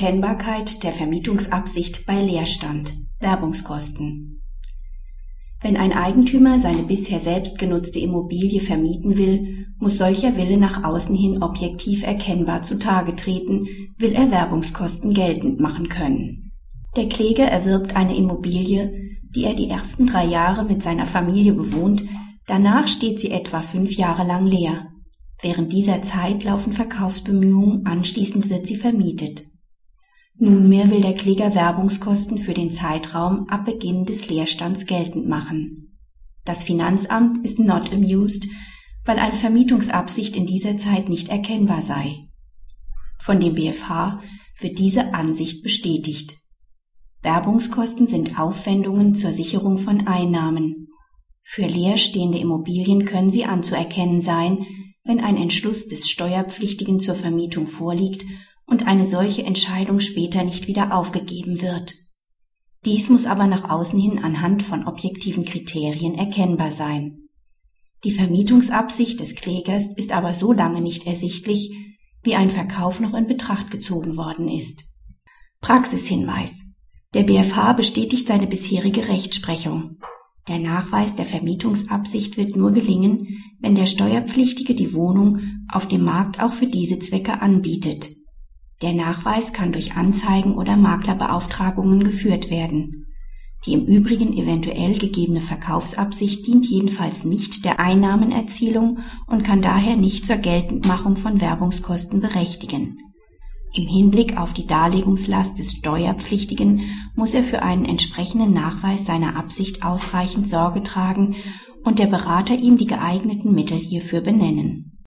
Erkennbarkeit der Vermietungsabsicht bei Leerstand. Werbungskosten. Wenn ein Eigentümer seine bisher selbst genutzte Immobilie vermieten will, muss solcher Wille nach außen hin objektiv erkennbar zutage treten, will er Werbungskosten geltend machen können. Der Kläger erwirbt eine Immobilie, die er die ersten drei Jahre mit seiner Familie bewohnt, danach steht sie etwa fünf Jahre lang leer. Während dieser Zeit laufen Verkaufsbemühungen, anschließend wird sie vermietet. Nunmehr will der Kläger Werbungskosten für den Zeitraum ab Beginn des Leerstands geltend machen. Das Finanzamt ist not amused, weil eine Vermietungsabsicht in dieser Zeit nicht erkennbar sei. Von dem BFH wird diese Ansicht bestätigt. Werbungskosten sind Aufwendungen zur Sicherung von Einnahmen. Für leerstehende Immobilien können sie anzuerkennen sein, wenn ein Entschluss des Steuerpflichtigen zur Vermietung vorliegt und eine solche Entscheidung später nicht wieder aufgegeben wird. Dies muss aber nach außen hin anhand von objektiven Kriterien erkennbar sein. Die Vermietungsabsicht des Klägers ist aber so lange nicht ersichtlich, wie ein Verkauf noch in Betracht gezogen worden ist. Praxishinweis. Der BFH bestätigt seine bisherige Rechtsprechung. Der Nachweis der Vermietungsabsicht wird nur gelingen, wenn der Steuerpflichtige die Wohnung auf dem Markt auch für diese Zwecke anbietet. Der Nachweis kann durch Anzeigen oder Maklerbeauftragungen geführt werden. Die im Übrigen eventuell gegebene Verkaufsabsicht dient jedenfalls nicht der Einnahmenerzielung und kann daher nicht zur Geltendmachung von Werbungskosten berechtigen. Im Hinblick auf die Darlegungslast des Steuerpflichtigen muss er für einen entsprechenden Nachweis seiner Absicht ausreichend Sorge tragen und der Berater ihm die geeigneten Mittel hierfür benennen